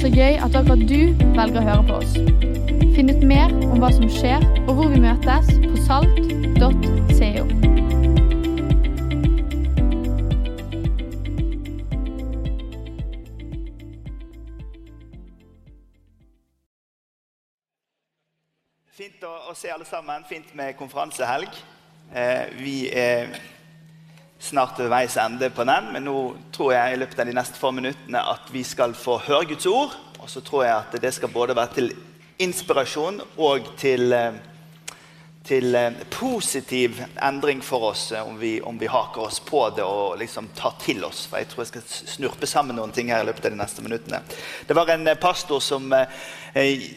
Så gøy at akkurat du velger å høre på oss. Finn ut mer om hva som skjer, og hvor vi møtes på salt.co. Fint å, å se alle sammen. Fint med konferansehelg. Eh, vi er snart ved veis ende på den, men nå tror jeg i løpet av de neste få minuttene at vi skal få høre Guds ord. Og så tror jeg at det skal både være til inspirasjon og til, eh, til eh, positiv endring for oss eh, om vi, om vi haker oss på det og liksom tar til oss. For jeg tror jeg skal snurpe sammen noen ting her i løpet av de neste minuttene. Det var en pastor som,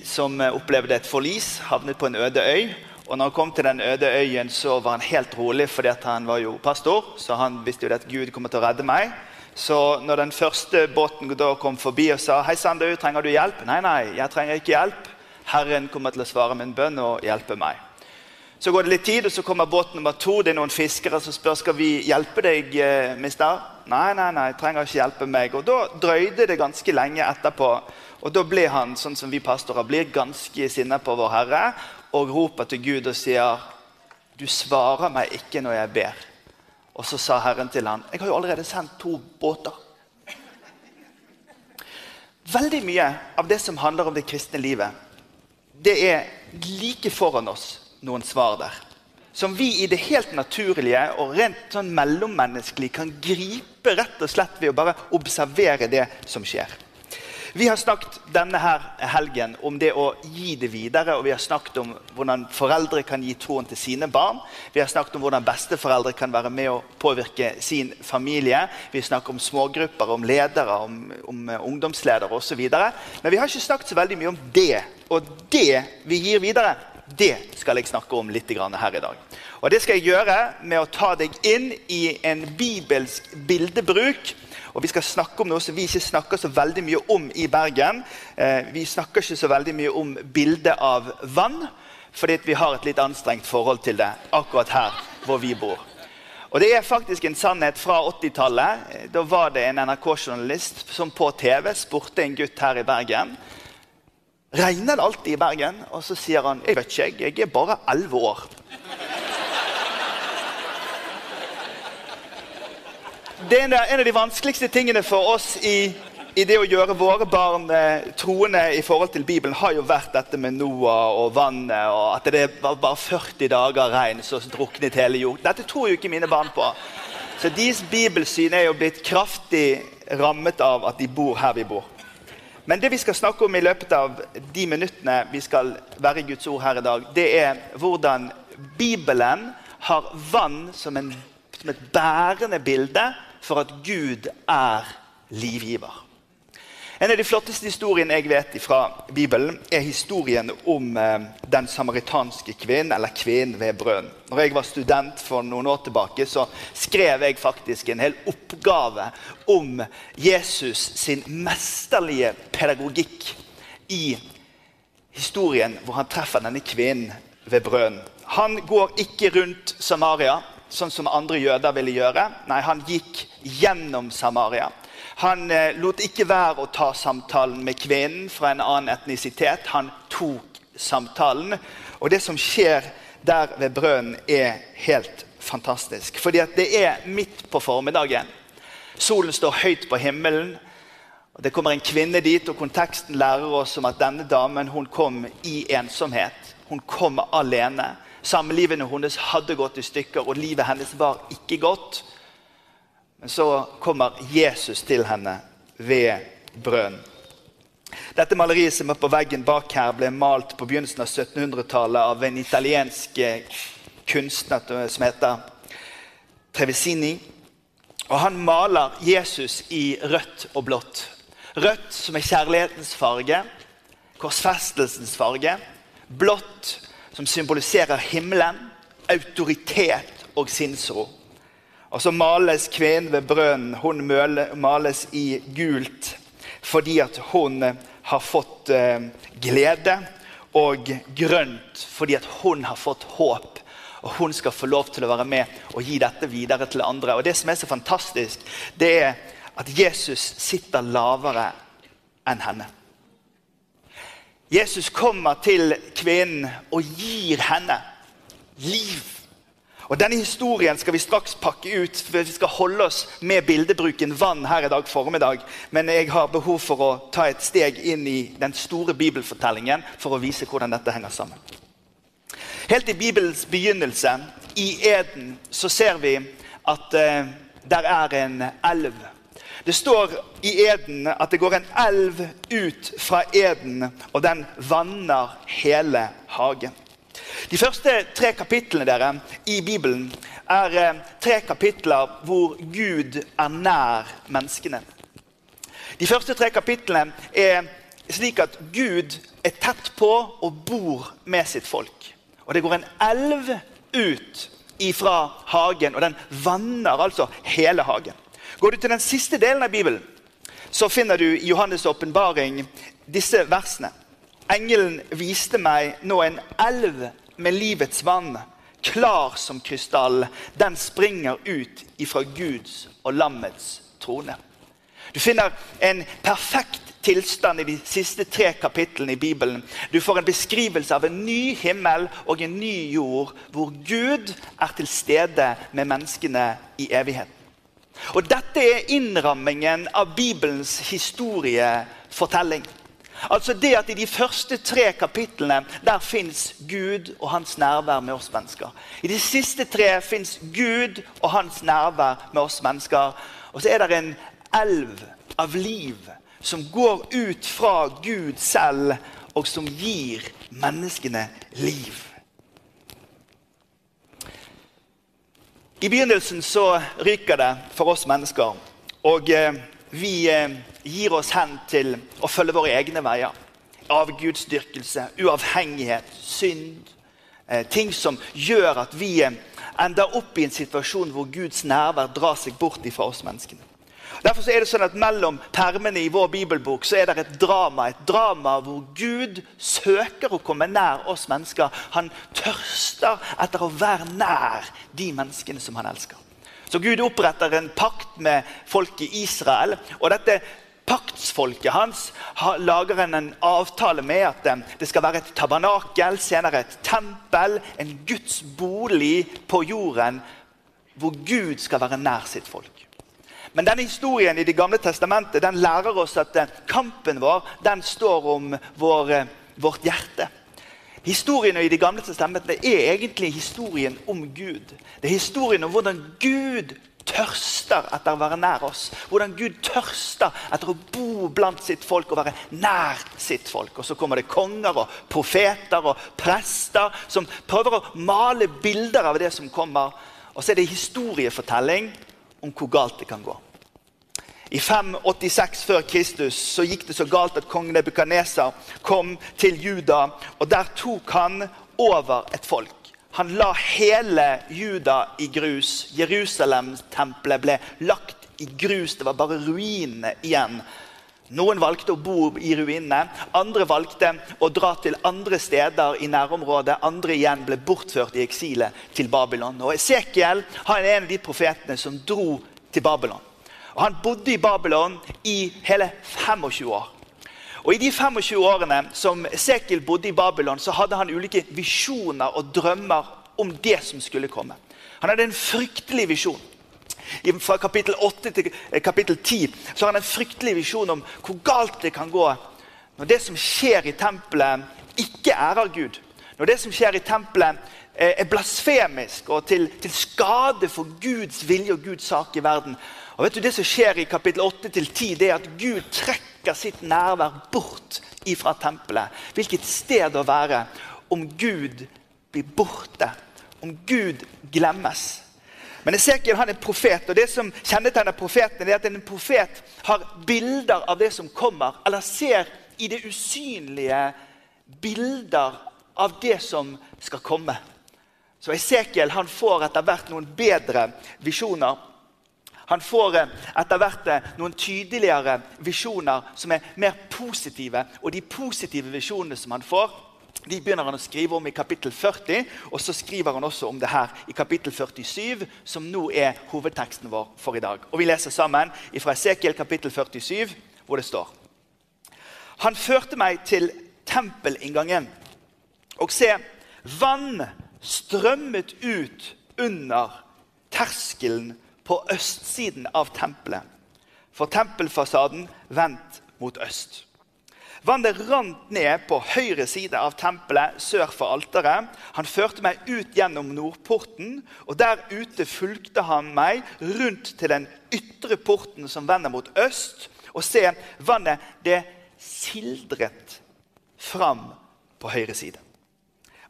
som opplevde et forlis, havnet på en øde øy. Og når han kom til den øde øyen, så var han helt rolig, fordi han var jo pastor. Så han visste jo at Gud kommer til å redde meg. Så når den første båten da kom forbi og sa hei sann, trenger du hjelp? Nei, nei, jeg trenger ikke hjelp. Herren kommer til å svare min bønn og hjelpe meg. Så går det litt tid, og så kommer båt nummer to. Det er noen fiskere som spør skal vi hjelpe deg, eh, mister. Nei, nei, nei, trenger ikke hjelpe meg. Og Da drøyde det ganske lenge etterpå. Og Da ble han sånn som vi pastorer blir, ganske sinna på vår Herre og roper til Gud og sier, 'Du svarer meg ikke når jeg ber.' Og så sa Herren til ham, 'Jeg har jo allerede sendt to båter.' Veldig mye av det som handler om det kristne livet, det er like foran oss noen svar der. Som vi i det helt naturlige og rent sånn mellommenneskelig kan gripe rett og slett ved å bare observere det som skjer. Vi har snakket denne her helgen om det å gi det videre. og Vi har snakket om hvordan foreldre kan gi troen til sine barn. Vi har snakket om hvordan besteforeldre kan være med å påvirke sin familie. Vi snakker om smågrupper, om ledere, om, om ungdomsledere osv. Men vi har ikke snakket så veldig mye om det. Og det vi gir videre, det skal jeg snakke om litt her i dag. Og Det skal jeg gjøre med å ta deg inn i en bibelsk bildebruk og Vi skal snakke om noe som vi ikke snakker så veldig mye om i Bergen. Eh, vi snakker ikke så veldig mye om bildet av vann, fordi vi har et litt anstrengt forhold til det akkurat her hvor vi bor. Og Det er faktisk en sannhet fra 80-tallet. Eh, da var det en NRK-journalist som på TV spurte en gutt her i Bergen Regner det alltid i Bergen? Og så sier han jeg vet ikke, jeg er bare 11 år. Det er en av de vanskeligste tingene for oss i, i det å gjøre våre barn eh, troende i forhold til Bibelen, har jo vært dette med Noah og vannet, og at det var bare 40 dager regn så druknet hele jord. Dette tror jo ikke mine barn på. Så deres bibelsyn er jo blitt kraftig rammet av at de bor her vi bor. Men det vi skal snakke om i løpet av de minuttene vi skal være i Guds ord her i dag, det er hvordan Bibelen har vann som, en, som et bærende bilde for at Gud er livgiver. En av de flotteste historiene jeg vet fra Bibelen, er historien om eh, den samaritanske kvinnen, eller kvinnen ved brønnen. Når jeg var student for noen år tilbake, så skrev jeg faktisk en hel oppgave om Jesus sin mesterlige pedagogikk i historien hvor han treffer denne kvinnen ved brønnen. Han går ikke rundt Samaria sånn som andre jøder ville gjøre. Nei, han gikk gjennom Samaria. Han eh, lot ikke være å ta samtalen med kvinnen fra en annen etnisitet. Han tok samtalen. Og det som skjer der ved brønnen, er helt fantastisk. Fordi det er midt på formiddagen. Solen står høyt på himmelen. Det kommer en kvinne dit, og konteksten lærer oss om at denne damen hun kom i ensomhet. Hun kom alene. Samlivene hennes hadde gått i stykker, og livet hennes var ikke godt. Men så kommer Jesus til henne ved brønnen. Dette maleriet som er på veggen bak her, ble malt på begynnelsen av 1700-tallet av en italiensk kunstner som heter Trevisini. Og Han maler Jesus i rødt og blått. Rødt som er kjærlighetens farge, korsfestelsens farge. Blått som symboliserer himmelen, autoritet og sinnsro. Og så males kvinnen ved brønnen. Hun males i gult fordi at hun har fått eh, glede. Og grønt fordi at hun har fått håp. Og hun skal få lov til å være med og gi dette videre til andre. Og Det som er så fantastisk, det er at Jesus sitter lavere enn henne. Jesus kommer til kvinnen og gir henne liv. Og Denne historien skal vi straks pakke ut, for vi skal holde oss med bildebruken vann her i dag formiddag. Men jeg har behov for å ta et steg inn i den store bibelfortellingen for å vise hvordan dette henger sammen. Helt i Bibelens begynnelse, i Eden, så ser vi at eh, der er en elv. Det står i Eden at det går en elv ut fra Eden, og den vanner hele hagen. De første tre kapitlene dere, i Bibelen er eh, tre kapitler hvor Gud er nær menneskene. De første tre kapitlene er slik at Gud er tett på og bor med sitt folk. Og det går en elv ut ifra hagen, og den vanner altså hele hagen. Går du til den siste delen av Bibelen, så finner du i Johannes' åpenbaring disse versene. Engelen viste meg nå en elv med livets vann, klar som krystall. Den springer ut ifra Guds og lammets trone. Du finner en perfekt tilstand i de siste tre kapitlene i Bibelen. Du får en beskrivelse av en ny himmel og en ny jord, hvor Gud er til stede med menneskene i evigheten. Og Dette er innrammingen av Bibelens historiefortelling. Altså det at I de første tre kapitlene der fins Gud og hans nærvær med oss mennesker. I de siste tre fins Gud og hans nærvær med oss mennesker. Og så er det en elv av liv som går ut fra Gud selv, og som gir menneskene liv. I begynnelsen så ryker det for oss mennesker. Og eh, vi eh, gir oss hen til å følge våre egne veier. Avgudsdyrkelse, uavhengighet, synd. Eh, ting som gjør at vi ender opp i en situasjon hvor Guds nærvær drar seg bort fra oss menneskene. Derfor er det sånn at Mellom permene i vår bibelbok så er det et drama. Et drama hvor Gud søker å komme nær oss mennesker. Han tørster etter å være nær de menneskene som han elsker. Så Gud oppretter en pakt med folket Israel. og dette paktsfolket hans lager en avtale med at eh, det skal være et tabernakel, senere et tempel, en Guds bolig på jorden, hvor Gud skal være nær sitt folk. Men denne historien i Det gamle testamentet den lærer oss at eh, kampen vår den står om vår, eh, vårt hjerte. Historien i Det gamle testamentet er egentlig historien om Gud. Det er historien om hvordan Gud tørster etter å være nær oss. Hvordan Gud tørster etter å bo blant sitt folk og være nær sitt folk. Og Så kommer det konger og profeter og prester som prøver å male bilder av det som kommer. Og så er det historiefortelling om hvor galt det kan gå. I 586 før Kristus så gikk det så galt at kong Nebukadneser kom til Juda. og Der tok han over et folk. Han la hele Juda i grus. Jerusalem-tempelet ble lagt i grus. Det var bare ruinene igjen. Noen valgte å bo i ruinene, andre valgte å dra til andre steder i nærområdet. Andre igjen ble bortført i eksilet til Babylon. Og Esekiel er en av de profetene som dro til Babylon. Og Han bodde i Babylon i hele 25 år. Og I de 25 årene som Esekiel bodde i Babylon, så hadde han ulike visjoner og drømmer om det som skulle komme. Han hadde en fryktelig visjon. Fra kapittel 8 til eh, kapittel 10 så har han en fryktelig visjon om hvor galt det kan gå når det som skjer i tempelet, ikke ærer Gud. Når det som skjer i tempelet, eh, er blasfemisk og til, til skade for Guds vilje og Guds sak i verden. Og vet du, Det som skjer i kapittel 8 til 10, det er at Gud trekker sitt nærvær bort ifra tempelet. Hvilket sted å være om Gud blir borte, om Gud glemmes. Men Esekiel han er en profet, og det som kjennetegner profeten, er at en profet har bilder av det som kommer, eller ser i det usynlige bilder av det som skal komme. Så Esekiel han får etter hvert noen bedre visjoner han får eh, etter hvert eh, noen tydeligere visjoner som er mer positive. Og de positive visjonene som han får, de begynner han å skrive om i kapittel 40. Og så skriver han også om det her i kapittel 47, som nå er hovedteksten vår for i dag. Og Vi leser sammen fra Esekiel kapittel 47, hvor det står Han førte meg til tempelinngangen. Og se, vann strømmet ut under terskelen på østsiden av tempelet. For tempelfasaden vendt mot øst. Vannet rant ned på høyre side av tempelet sør for alteret. Han førte meg ut gjennom nordporten, og der ute fulgte han meg rundt til den ytre porten som vender mot øst. Og se, vannet det sildret fram på høyre side.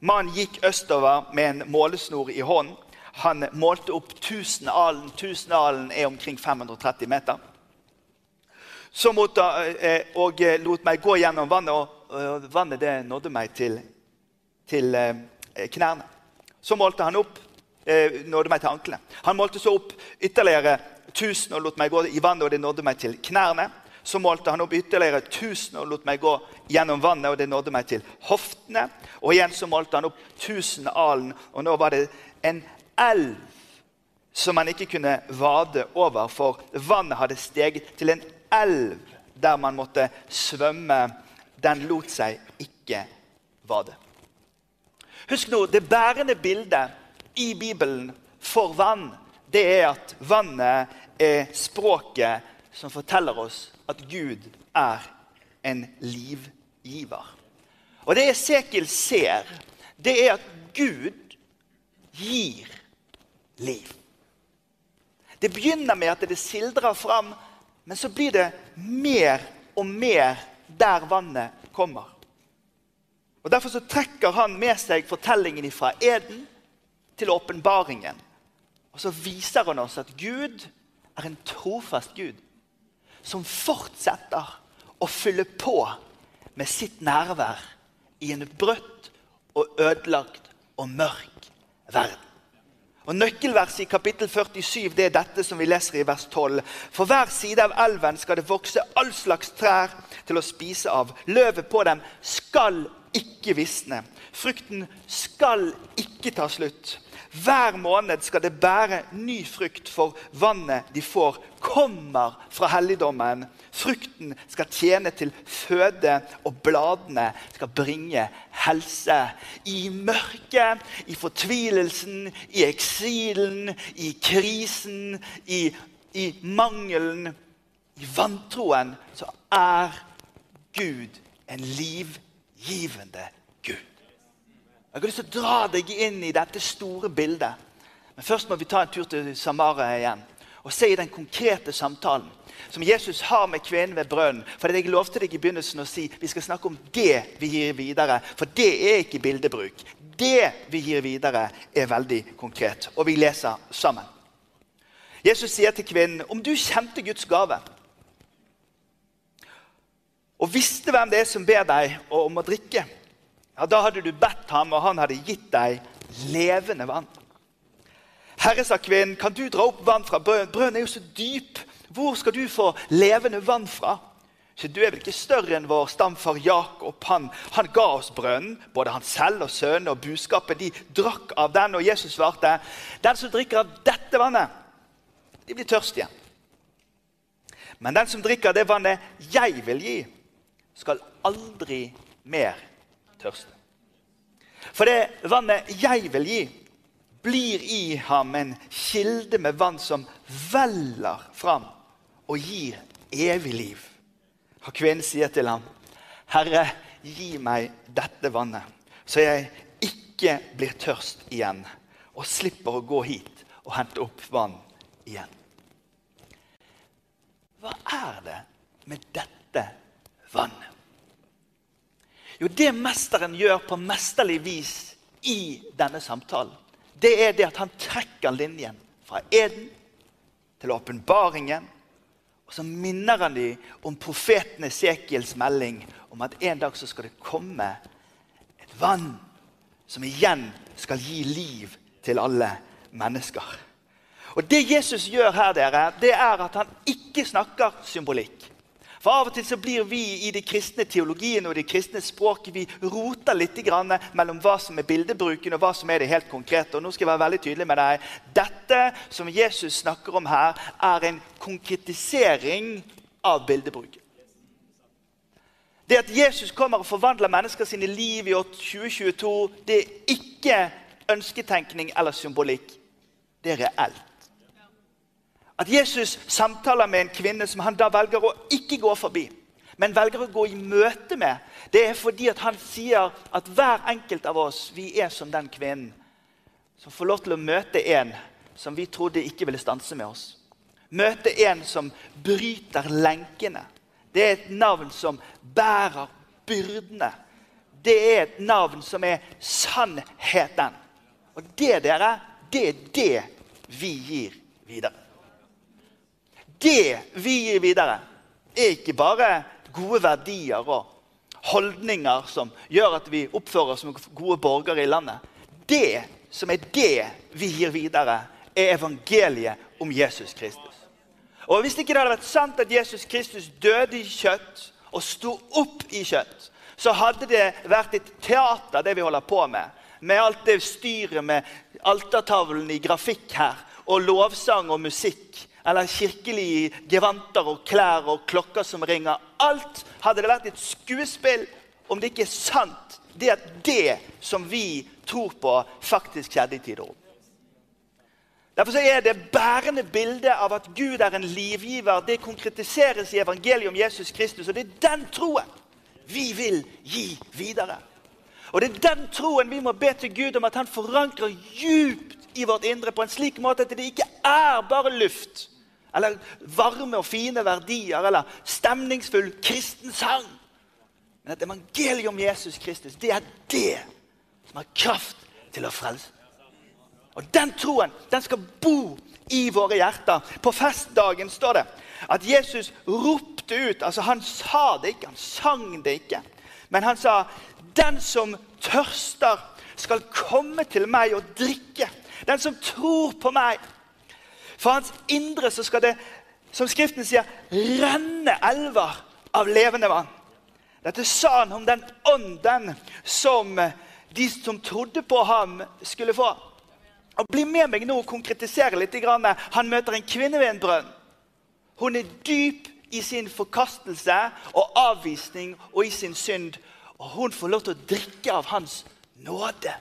Mannen gikk østover med en målesnor i hånden. Han målte opp 1000 alen. 1000 alen er omkring 530 meter. Så måtte, eh, og eh, lot meg gå gjennom vannet, og vannet det nådde meg til, til eh, knærne. Så målte han opp, nådde meg til anklene. Han målte så opp ytterligere 1000 og lot meg gå i vannet, og det nådde meg til knærne. Så målte han opp ytterligere 1000 og lot meg gå gjennom vannet, og det nådde meg til hoftene. Og igjen så målte han opp 1000 alen, og nå var det en elv som han ikke kunne vade over, for vannet hadde steget til en elv der man måtte svømme, den lot seg ikke vade. Husk nå, Det bærende bildet i Bibelen for vann, det er at vannet er språket som forteller oss at Gud er en livgiver. Og det Esekiel ser, det er at Gud gir liv. Det begynner med at det sildrer fram men så blir det mer og mer der vannet kommer. Og Derfor så trekker han med seg fortellingen fra Eden til åpenbaringen. Og så viser han oss at Gud er en trofast Gud som fortsetter å fylle på med sitt nærvær i en brøtt og ødelagt og mørk verden. Og Nøkkelverset i kapittel 47 det er dette som vi leser i vers 12. For hver side av elven skal det vokse all slags trær til å spise av. Løvet på dem skal ikke visne. Frukten skal ikke ta slutt. Hver måned skal det bære ny frukt, for vannet de får, kommer fra helligdommen. Frukten skal tjene til føde, og bladene skal bringe helse. I mørket, i fortvilelsen, i eksilen, i krisen, i, i mangelen, i vantroen, så er Gud en livgivende. Jeg har lyst til å dra deg inn i dette store bildet. Men først må vi ta en tur til Samaria igjen og se i den konkrete samtalen som Jesus har med kvinnen ved brønnen. For Jeg lovte deg i begynnelsen å si vi skal snakke om det vi gir videre. For det er ikke bildebruk. Det vi gir videre, er veldig konkret. Og vi leser sammen. Jesus sier til kvinnen om du kjente Guds gave og visste hvem det er som ber deg om å drikke ja, Da hadde du bedt ham, og han hadde gitt deg levende vann. Herre, sa kvinnen, kan du dra opp vann fra brønnen? Brønnen er jo så dyp. Hvor skal du få levende vann fra? Så Du er vel ikke større enn vår stamfar Jakob. Han, han ga oss brønnen. Både han selv og sønnen og buskapet de drakk av den. Og Jesus svarte, 'Den som drikker av dette vannet, de blir tørst igjen. 'Men den som drikker av det vannet jeg vil gi, skal aldri mer tørste. For det vannet jeg vil gi, blir i ham en kilde med vann som veller fram og gir evig liv. Og kvinnen sier til ham, 'Herre, gi meg dette vannet, så jeg ikke blir tørst igjen' 'og slipper å gå hit og hente opp vann igjen.' Hva er det med dette vannet? Jo, det mesteren gjør på mesterlig vis i denne samtalen, det er det at han trekker linjen fra Eden til åpenbaringen. Og så minner han dem om profeten Esekiels melding om at en dag så skal det komme et vann som igjen skal gi liv til alle mennesker. Og Det Jesus gjør her, dere, det er at han ikke snakker symbolikk. For Av og til så blir vi i de kristne teologiene og de kristne språket vi roter litt mellom hva som er bildebruken og hva som er det helt konkrete. Og nå skal jeg være veldig tydelig med deg. Dette som Jesus snakker om her, er en konkretisering av bildebruken. Det at Jesus kommer og forvandler mennesker sine liv i år 2022, det er ikke ønsketenkning eller symbolikk. Det er reelt. At Jesus samtaler med en kvinne som han da velger å ikke gå forbi, men velger å gå i møte med, det er fordi at han sier at hver enkelt av oss vi er som den kvinnen som får lov til å møte en som vi trodde ikke ville stanse med oss. Møte en som bryter lenkene. Det er et navn som bærer byrdene. Det er et navn som er sannheten. Og det, dere, det er det vi gir videre. Det vi gir videre, er ikke bare gode verdier og holdninger som gjør at vi oppfører oss som gode borgere i landet. Det som er det vi gir videre, er evangeliet om Jesus Kristus. Og Hvis ikke det hadde vært sant at Jesus Kristus døde i kjøtt og sto opp i kjøtt, så hadde det vært et teater, det vi holder på med. Med alt det styret med altertavlen i grafikk her, og lovsang og musikk. Eller kirkelige gevanter og klær og klokker som ringer. Alt hadde det vært et skuespill om det ikke er sant. Det at det som vi tror på, faktisk skjedde i tid og rom. Derfor er det bærende bildet av at Gud er en livgiver. Det konkretiseres i evangeliet om Jesus Kristus. Og det er den troen vi vil gi videre. Og det er den troen vi må be til Gud om at han forankrer djupt i vårt indre på en slik måte at det ikke er bare luft eller varme og fine verdier eller stemningsfull kristen sang. Men at evangeliet om Jesus Kristus, det er det som har kraft til å frelse. Og Den troen den skal bo i våre hjerter. På festdagen står det at Jesus ropte ut. altså Han sa det ikke, han sang det ikke. Men han sa, 'Den som tørster, skal komme til meg og drikke.' Den som tror på meg. For hans indre så skal det, som Skriften sier, renne elver av levende vann. Dette sa han om den ånden som de som trodde på ham, skulle få. Og Bli med meg nå og konkretisere litt. Han møter en kvinne ved en brønn. Hun er dyp i sin forkastelse og avvisning og i sin synd. Og hun får lov til å drikke av hans nåde.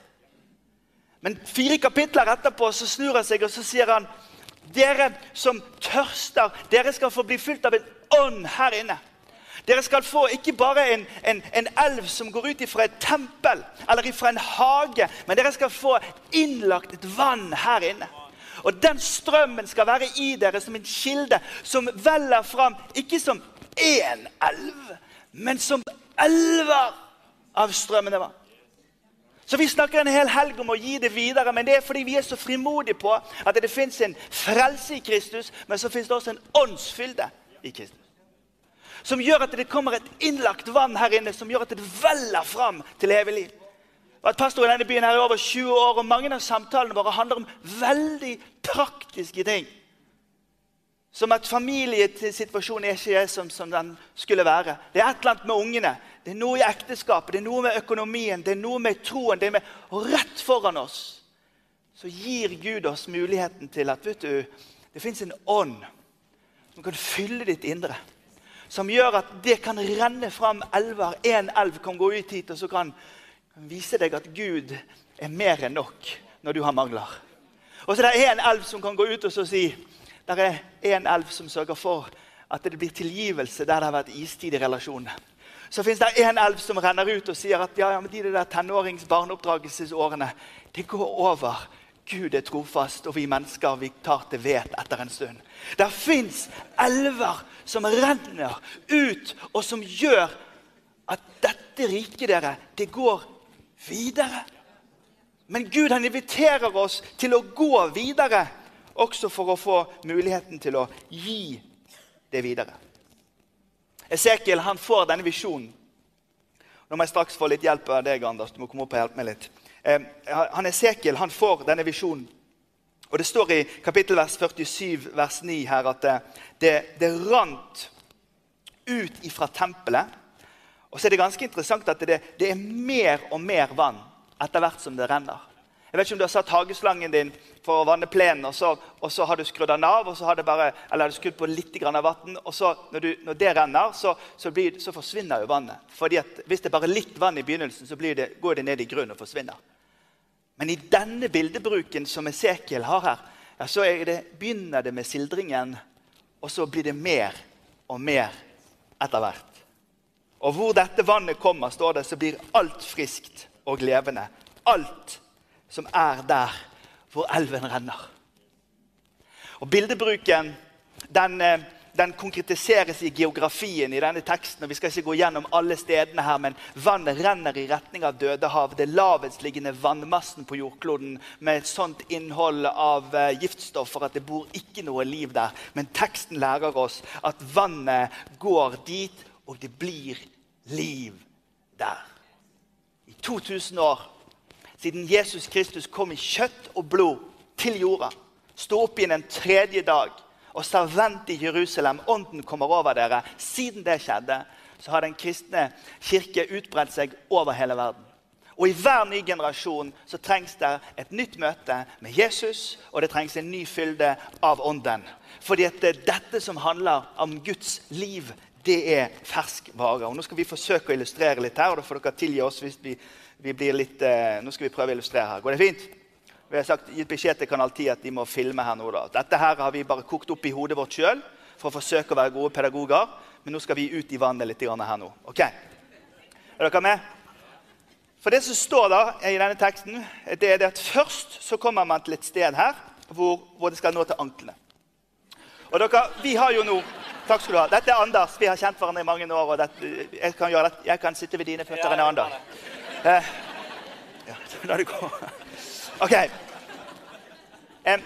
Men fire kapitler etterpå så snur han seg og så sier han dere som tørster, dere skal få bli fylt av en ånd her inne. Dere skal få ikke bare en, en, en elv som går ut fra et tempel eller fra en hage, men dere skal få innlagt et vann her inne. Og Den strømmen skal være i dere som en kilde som veller fram, ikke som én elv, men som elver av strømmende vann. Så Vi snakker en hel helg om å gi det videre, men det er fordi vi er så frimodige på at det fins en frelse i Kristus, men så fins det også en åndsfylde i Kristus som gjør at det kommer et innlagt vann her inne som gjør at det veller fram til evig liv. Og at Pastoren pastor i denne byen her i over 20 år, og mange av samtalene våre handler om veldig praktiske ting. Som at familiesituasjonen ikke er som, som, den skulle være. Det er et eller annet med ungene. Det er noe i ekteskapet, det er noe med økonomien, det er noe med troen. det er med, rett foran oss så gir Gud oss muligheten til at vet du, det fins en ånd som kan fylle ditt indre som gjør at det kan renne fram elver. Én elv kan gå ut hit og så kan vise deg at Gud er mer enn nok når du har mangler. Og så er det én elv som kan gå ut og så si det er én elv som sørger for at det blir tilgivelse der det har vært istid i relasjonene. Så fins det én elv som renner ut og sier at ja, ja, men de der tenårings barneoppdragelsesårene det går over. Gud er trofast, og vi mennesker vi tar til vet etter en stund. Det fins elver som renner ut, og som gjør at dette riket dere, det går videre. Men Gud han inviterer oss til å gå videre, også for å få muligheten til å gi det videre. Esekiel han får denne visjonen. Nå må jeg straks få litt hjelp av deg, Anders. Du må komme opp og hjelpe meg litt. Eh, han Esekiel han får denne visjonen. Og Det står i kapittelvers 47, vers 9 her at det, det, det rant ut ifra tempelet. Og så er det ganske interessant at det, det, er mer og mer vann etter hvert som det renner. Jeg vet ikke om du har satt hageslangen din for å vanne plenen, og så, og så har du skrudd den av, og så har, bare, har du skrudd på litt av vann, og så, når, du, når det renner, så, så, blir, så, forsvinner jo vannet. Fordi at Hvis det er bare litt vann i begynnelsen, så det, går det ned i grunnen og forsvinner. Men i denne bildebruken som Esekiel har her, ja, så det, begynner det med sildringen, og så blir det mer og mer etter hvert. Og hvor dette vannet kommer, står det, så blir alt friskt og levende. Alt som er der hvor elven renner. Og Bildebruken den, eh, den, konkretiseres i geografien i denne teksten. og Vi skal ikke gå gjennom alle stedene her, men vannet renner i retning av Dødehav. Det lavestliggende vannmassen på jordkloden med et sånt innhold av eh, giftstoffer at det bor ikke noe liv der. Men teksten lærer oss at vannet går dit, og det blir liv der. I 2000 år siden Jesus Kristus kom i kjøtt og blod til jorda, sto opp igjen en tredje dag og sa 'vent i Jerusalem', ånden kommer over dere. Siden det skjedde, så har den kristne kirke utbredt seg over hele verden. Og I hver ny generasjon så trengs det et nytt møte med Jesus, og det trengs en ny fylde av Ånden. Fordi at det er dette som handler om Guds liv, det er ferskvare. Og Nå skal vi forsøke å illustrere litt her, og da får dere tilgi oss hvis vi vi blir litt, eh, Nå skal vi prøve å illustrere her. Går det fint? Vi har sagt, gitt beskjed til Kanal 10 at de må filme her nå. da. Dette her har vi bare kokt opp i hodet vårt sjøl for å forsøke å være gode pedagoger. Men nå skal vi ut i vannet litt her nå. Ok? Er dere med? For det som står da i denne teksten, det er det at først så kommer man til et sted her hvor, hvor det skal nå til anklene. Og dere, vi har jo nå Takk skal du ha. Dette er Anders. Vi har kjent hverandre i mange år. og dette, jeg, kan dette. jeg kan sitte ved dine føtter enn Anders. Eh, ja, la det gå. Ok. Eh,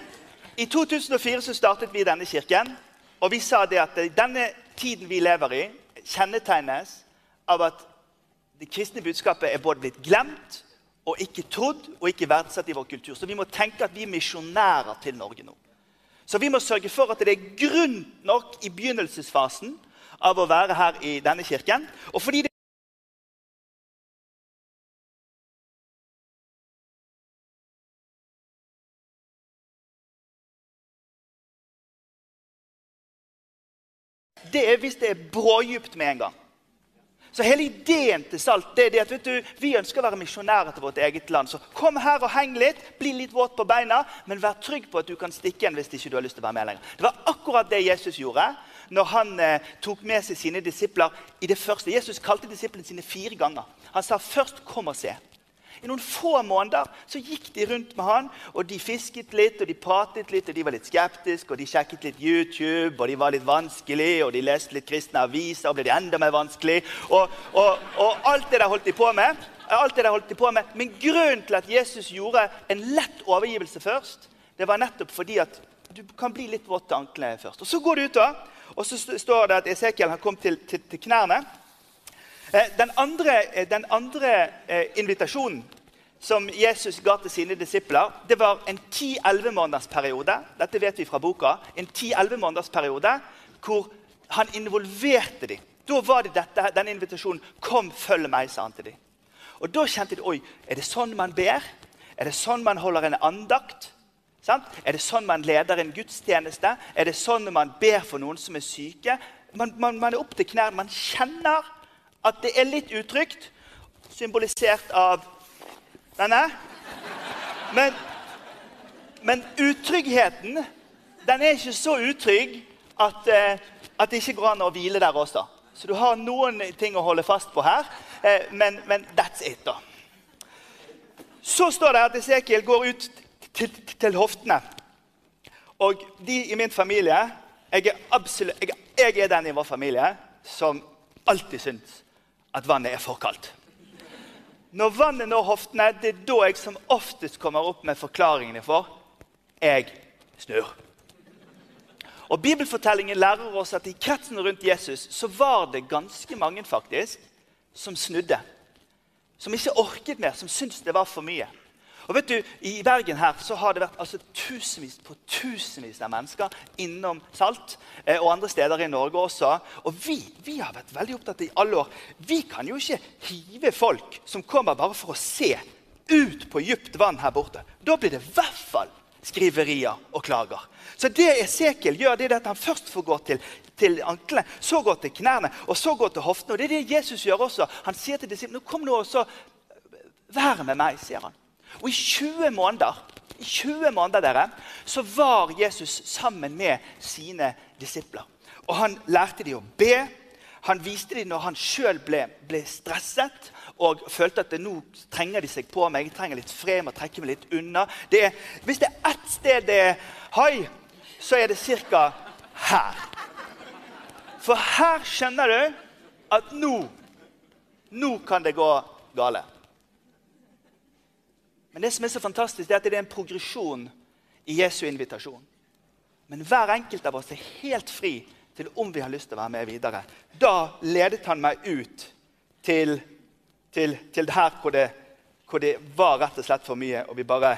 I 2004 så startet vi denne kirken. Og vi sa det at denne tiden vi lever i, kjennetegnes av at det kristne budskapet er både blitt glemt og ikke trodd og ikke verdsatt i vår kultur. Så vi må tenke at vi er misjonærer til Norge nå. Så vi må sørge for at det er grunn nok i begynnelsesfasen av å være her i denne kirken. Og fordi det det er hvis det er brådypt med en gang. Så hele ideen til Salt det er det at vet du, vi ønsker å være misjonærer til vårt eget land. Så kom her og heng litt, bli litt våt på beina, men vær trygg på at du kan stikke igjen hvis ikke du har lyst til å være med lenger. Det var akkurat det Jesus gjorde når han eh, tok med seg sine disipler i det første. Jesus kalte disiplene sine fire ganger. Han sa først 'kom og se'. I noen få måneder så gikk de rundt med han, og de fisket litt og de pratet litt. og De var litt skeptiske, og de sjekket litt YouTube, og de var litt vanskelig, og de leste litt kristne aviser, og ble de enda mer vanskelig. Og, og, og, alt det der holdt de på med. alt det der holdt de på med. Men grunnen til at Jesus gjorde en lett overgivelse først, det var nettopp fordi at du kan bli litt våt til anklene først. Og Så går du ut, da, og så står det at Esekiel har kommet til, til, til knærne. Eh, den andre, eh, den andre eh, invitasjonen som Jesus ga til sine disipler, det var en 10-11 måneders periode. Dette vet vi fra boka. En 10-11 måneders periode hvor han involverte dem. Da var det dette, denne invitasjonen 'Kom, følg meg', sa han til dem. Og Da kjente de oi, er det sånn man ber? Er det sånn man holder en andakt? Sant? Er det sånn man leder en gudstjeneste? Er det sånn man ber for noen som er syke? Man, man, man er opp til knærne. Man kjenner at det er litt utrygt, symbolisert av denne. Men, men utryggheten den er ikke så utrygg at, eh, at, det ikke går an å hvile der også. Så du har noen ting å holde fast på her, eh, men, men that's it, da. Så står det at Esekiel går ut til, til hoftene. Og de i min familie jeg er, absolutt, jeg, jeg er den i vår familie som alltid syns at vannet er for kaldt. Når vannet når hoftene, det er da jeg som oftest kommer opp med forklaringene for jeg snur. Og Bibelfortellingen lærer oss at i kretsen rundt Jesus så var det ganske mange faktisk som snudde. Som ikke orket mer, som syntes det var for mye. Og vet du, I Bergen her så har det vært altså, tusenvis på tusenvis av mennesker innom Salt. Eh, og andre steder i Norge også. Og vi, vi har vært veldig opptatt i alle år Vi kan jo ikke hive folk som kommer bare for å se ut på dypt vann her borte. Da blir det i hvert fall skriverier og klager. Så det Esekiel gjør, det er at han først får gå til, til anklene, så gå til knærne og så gå til hoftene. Og det er det Jesus gjør også. Han sier til disiplene kom nå og så vær med meg, sier han. Og i 20 måneder i 20 måneder dere, så var Jesus sammen med sine disipler. Og Han lærte dem å be. Han viste dem når han sjøl ble, ble, stresset og følte at nå trenger de seg på meg. Jeg trenger litt fred, må trekke meg litt unna. Det er, hvis det er ett sted det er hai, så er det ca. her. For her skjønner du at nå, nå kan det gå gale. Men det som er så fantastisk, er at det er en progresjon i Jesu invitasjon. Men hver enkelt av oss er helt fri til om vi har lyst til å være med videre. Da ledet han meg ut til, til, til her hvor det, hvor det, var rett og slett for mye, og vi bare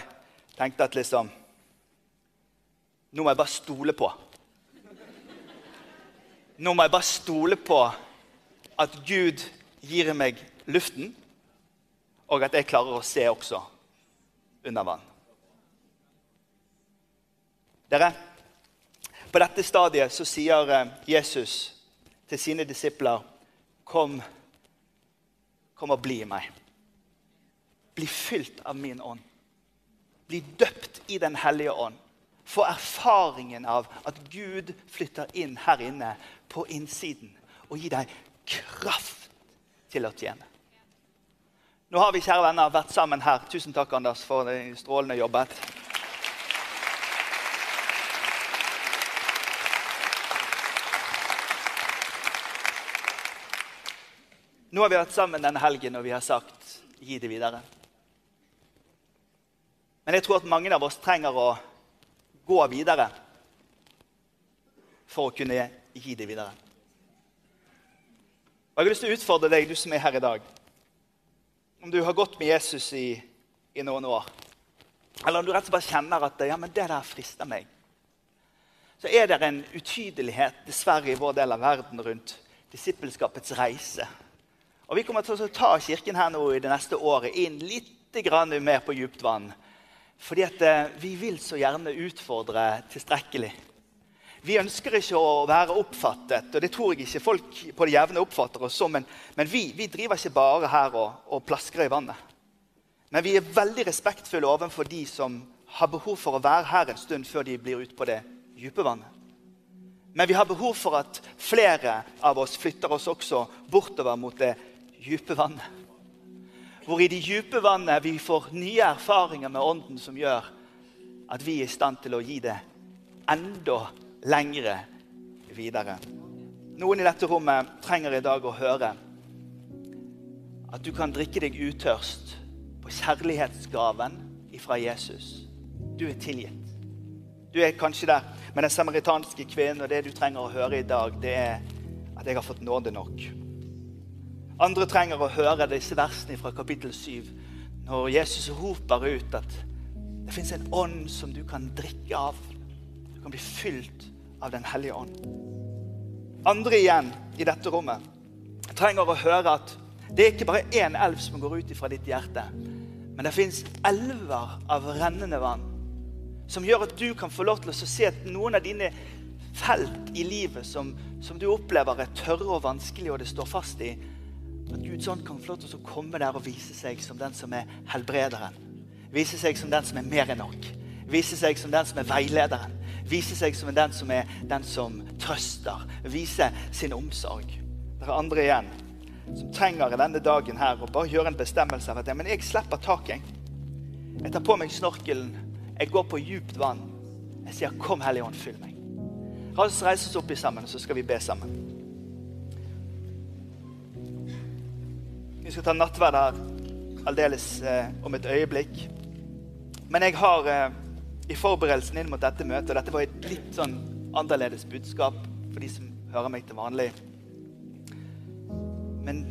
tenkte at liksom Nå må jeg bare stole på. Nå må jeg bare stole på at Gud gir meg luften, og at jeg klarer å se også under vann. Dere, på dette stadiet så sier eh, Jesus til sine disipler Kom, kom og bli i meg. Bli fylt av min ånd. Bli døpt i Den hellige ånd. Få erfaringen av at Gud flytter inn her inne på innsiden og gir deg kraft til å tjene. Nå har vi kjære venner, vært sammen her. Tusen takk, Anders, for den strålende jobbet. Nå har vi vært sammen denne helgen, og vi har sagt 'gi det videre'. Men jeg tror at mange av oss trenger å gå videre for å kunne gi det videre. Og Jeg har lyst til å utfordre deg, du som er her i dag om du har gått med Jesus i, i noen år, eller om du rett og slett bare kjenner at ja, men det der frister meg, så er det en utydelighet dessverre i vår del av verden rundt disippelskapets reise. Og Vi kommer til å ta Kirken her nå i det neste året inn litt mer på djupt vann. Fordi at eh, vi vil så gjerne utfordre tilstrekkelig. Vi ønsker ikke å være oppfattet, og det tror jeg ikke folk på det jevne oppfatter oss som. Men, men vi, vi, driver ikke bare her og, og, plasker i vannet. Men vi er veldig respektfulle overfor de som har behov for å være her en stund før de blir ute på det dype vannet. Men vi har behov for at flere av oss flytter oss også bortover mot det dype vannet. Hvor i de dype vannet vi får nye erfaringer med Ånden som gjør at vi er i stand til å gi det enda lengre videre. Noen i dette rommet trenger i dag å høre at du kan drikke deg utørst på kjærlighetsgaven ifra Jesus. Du er tilgitt. Du er kanskje der med den samaritanske kvinnen, og det du trenger å høre i dag, det er at jeg har fått nåde nok. Andre trenger å høre disse versene fra kapittel 7, når Jesus roper ut at det fins en ånd som du kan drikke av. Du kan bli fylt av Den hellige ånd. Andre igjen i dette rommet trenger å høre at det er ikke bare én elv som går ut fra ditt hjerte, men det fins elver av rennende vann som gjør at du kan få lov til å se at noen av dine felt i livet som, som du opplever er tørre og vanskelige, og det står fast i, at Guds ånd kan få lov til å komme der og vise seg som den som er helbrederen. Vise seg som den som er mer enn nok. Vise seg som den som er veilederen. Vise seg som den som er den som trøster. Vise sin omsorg. Det er andre igjen som trenger denne dagen her å bare gjøre en bestemmelse av at men jeg slipper taket. Jeg tar på meg snorkelen. Jeg går på djupt vann. Jeg sier 'Kom, Hellige Ånd, fyll meg'. La oss reise oss opp i sammen, så skal vi be sammen. Vi skal ta nattverd her aldeles eh, om et øyeblikk. Men jeg har eh, i forberedelsen inn mot dette møtet. Og dette var et litt sånn annerledes budskap for de som hører meg til vanlig. Men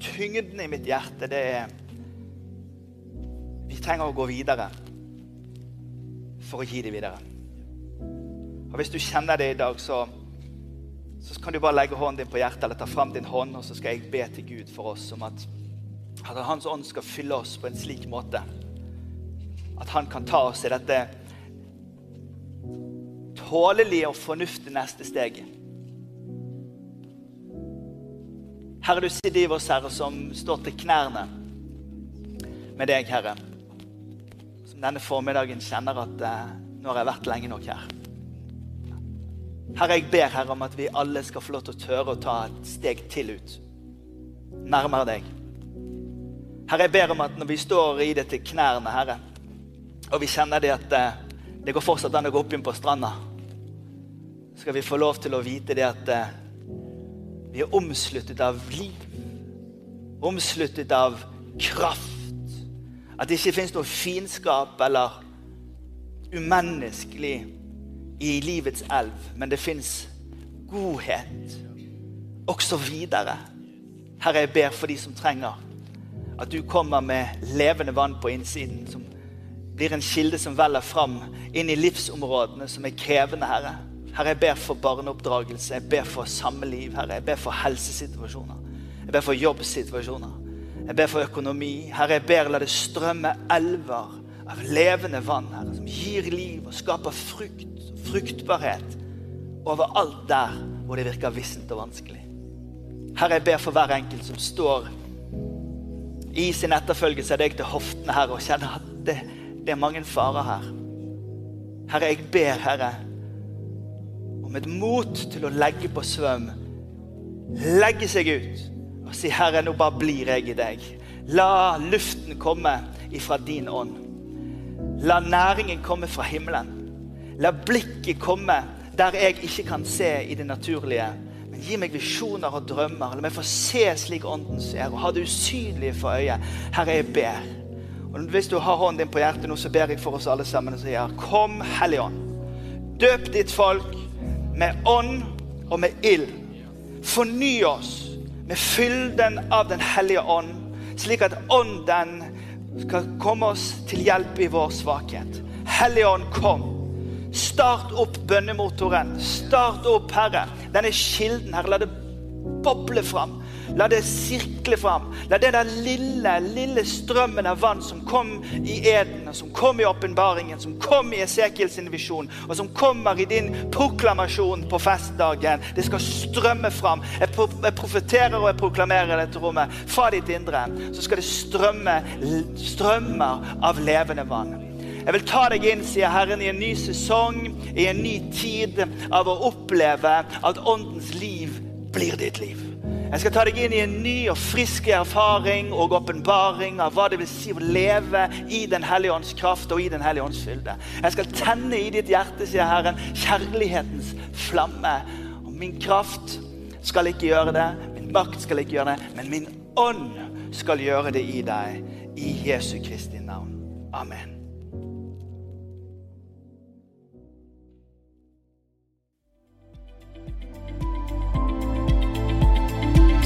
tyngden i mitt hjerte, det er Vi trenger å gå videre for å gi det videre. Og Hvis du kjenner det i dag, så, så kan du bare legge hånden din på hjertet eller ta fram din hånd, og så skal jeg be til Gud for oss om at At Hans ånd skal fylle oss på en slik måte at han kan ta oss i dette tålelige og fornuftige neste steget. Herre, du sier de av oss, Herre, som står til knærne med deg, Herre. Som denne formiddagen kjenner at eh, nå har jeg vært lenge nok her. Herre, jeg ber Herre om at vi alle skal få lov til å tørre å ta et steg til ut. Nærmere deg. Herre, jeg ber om at når vi står i det til knærne, Herre, og vi kjenner det at eh, det går fortsatt an å gå opp inn på stranda, skal vi få lov til å vite det at eh, vi er omsluttet av liv. Omsluttet av kraft. At det ikke fins noe fiendskap eller umenneskelig i livets elv, men det fins godhet også videre. Herre, jeg ber for de som trenger at du kommer med levende vann på innsiden, som blir en kilde som veller fram inn i livsområdene som er krevende, Herre. Herre, jeg ber for barneoppdragelse, jeg ber for samme liv, Herre. Jeg ber for helsesituasjoner. Jeg ber for jobbsituasjoner. Jeg ber for økonomi. Herre, jeg ber la det strømme elver av levende vann, Herre, som gir liv og skaper frukt fruktbarhet overalt der hvor det virker vissent og vanskelig. Herre, jeg ber for hver enkelt som står i sin etterfølgelse av deg til hoftene, Herre, og kjenner at det, det er mange farer her. Herre, jeg ber, Herre, om et mot til å legge på svøm. Legge seg ut og si, Herre, nå bare blir jeg i deg. La luften komme ifra din ånd. La næringen komme fra himmelen. La blikket komme der jeg ikke kan se i det naturlige. Men gi meg visjoner og drømmer. La meg få se slik Ånden ser, og ha det usynlige for øyet. Herre, jeg ber. Og Hvis du har hånden din på hjertet nå, så ber jeg for oss alle sammen og sier, Kom, Hellige Ånd. Døp ditt folk med ånd og med ild. Forny oss med fylden av Den hellige ånd, slik at ånden skal komme oss til hjelp i vår svakhet. Hellige ånd, kom. Start opp bønnemotoren. Start opp, Herre. Denne kilden, Herre. La det boble fram. La det sirkle fram. La det den lille, lille strømmen av vann som kom i eden, og som kom i åpenbaringen, som kom i Esekiels visjon, og som kommer i din proklamasjon på festdagen, det skal strømme fram. Jeg, pro jeg profeterer og jeg proklamerer dette rommet. Fra ditt indre så skal det strømme strømmer av levende vann. Jeg vil ta deg inn, sier Herren, i en ny sesong, i en ny tid av å oppleve at åndens liv blir ditt liv. Jeg skal ta deg inn i en ny og frisk erfaring og åpenbaring av hva det vil si å leve i Den hellige ånds kraft og i Den hellige ånds fylde. Jeg skal tenne i ditt hjerte, sier Herren, kjærlighetens flamme. Og min kraft skal ikke gjøre det, min makt skal ikke gjøre det, men min ånd skal gjøre det i deg. I Jesu Kristi navn. Amen.